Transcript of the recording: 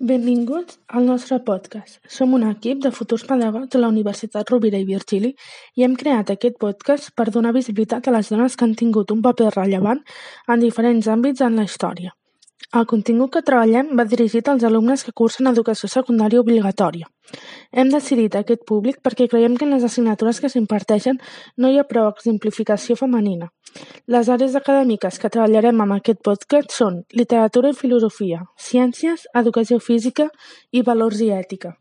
Benvinguts al nostre podcast. Som un equip de futurs pedagogs de la Universitat Rovira i Virgili i hem creat aquest podcast per donar visibilitat a les dones que han tingut un paper rellevant en diferents àmbits en la història. El contingut que treballem va dirigit als alumnes que cursen educació secundària obligatòria. Hem decidit aquest públic perquè creiem que en les assignatures que s'imparteixen no hi ha prou exemplificació femenina. Les àrees acadèmiques que treballarem amb aquest podcast són literatura i filosofia, ciències, educació física i valors i ètica.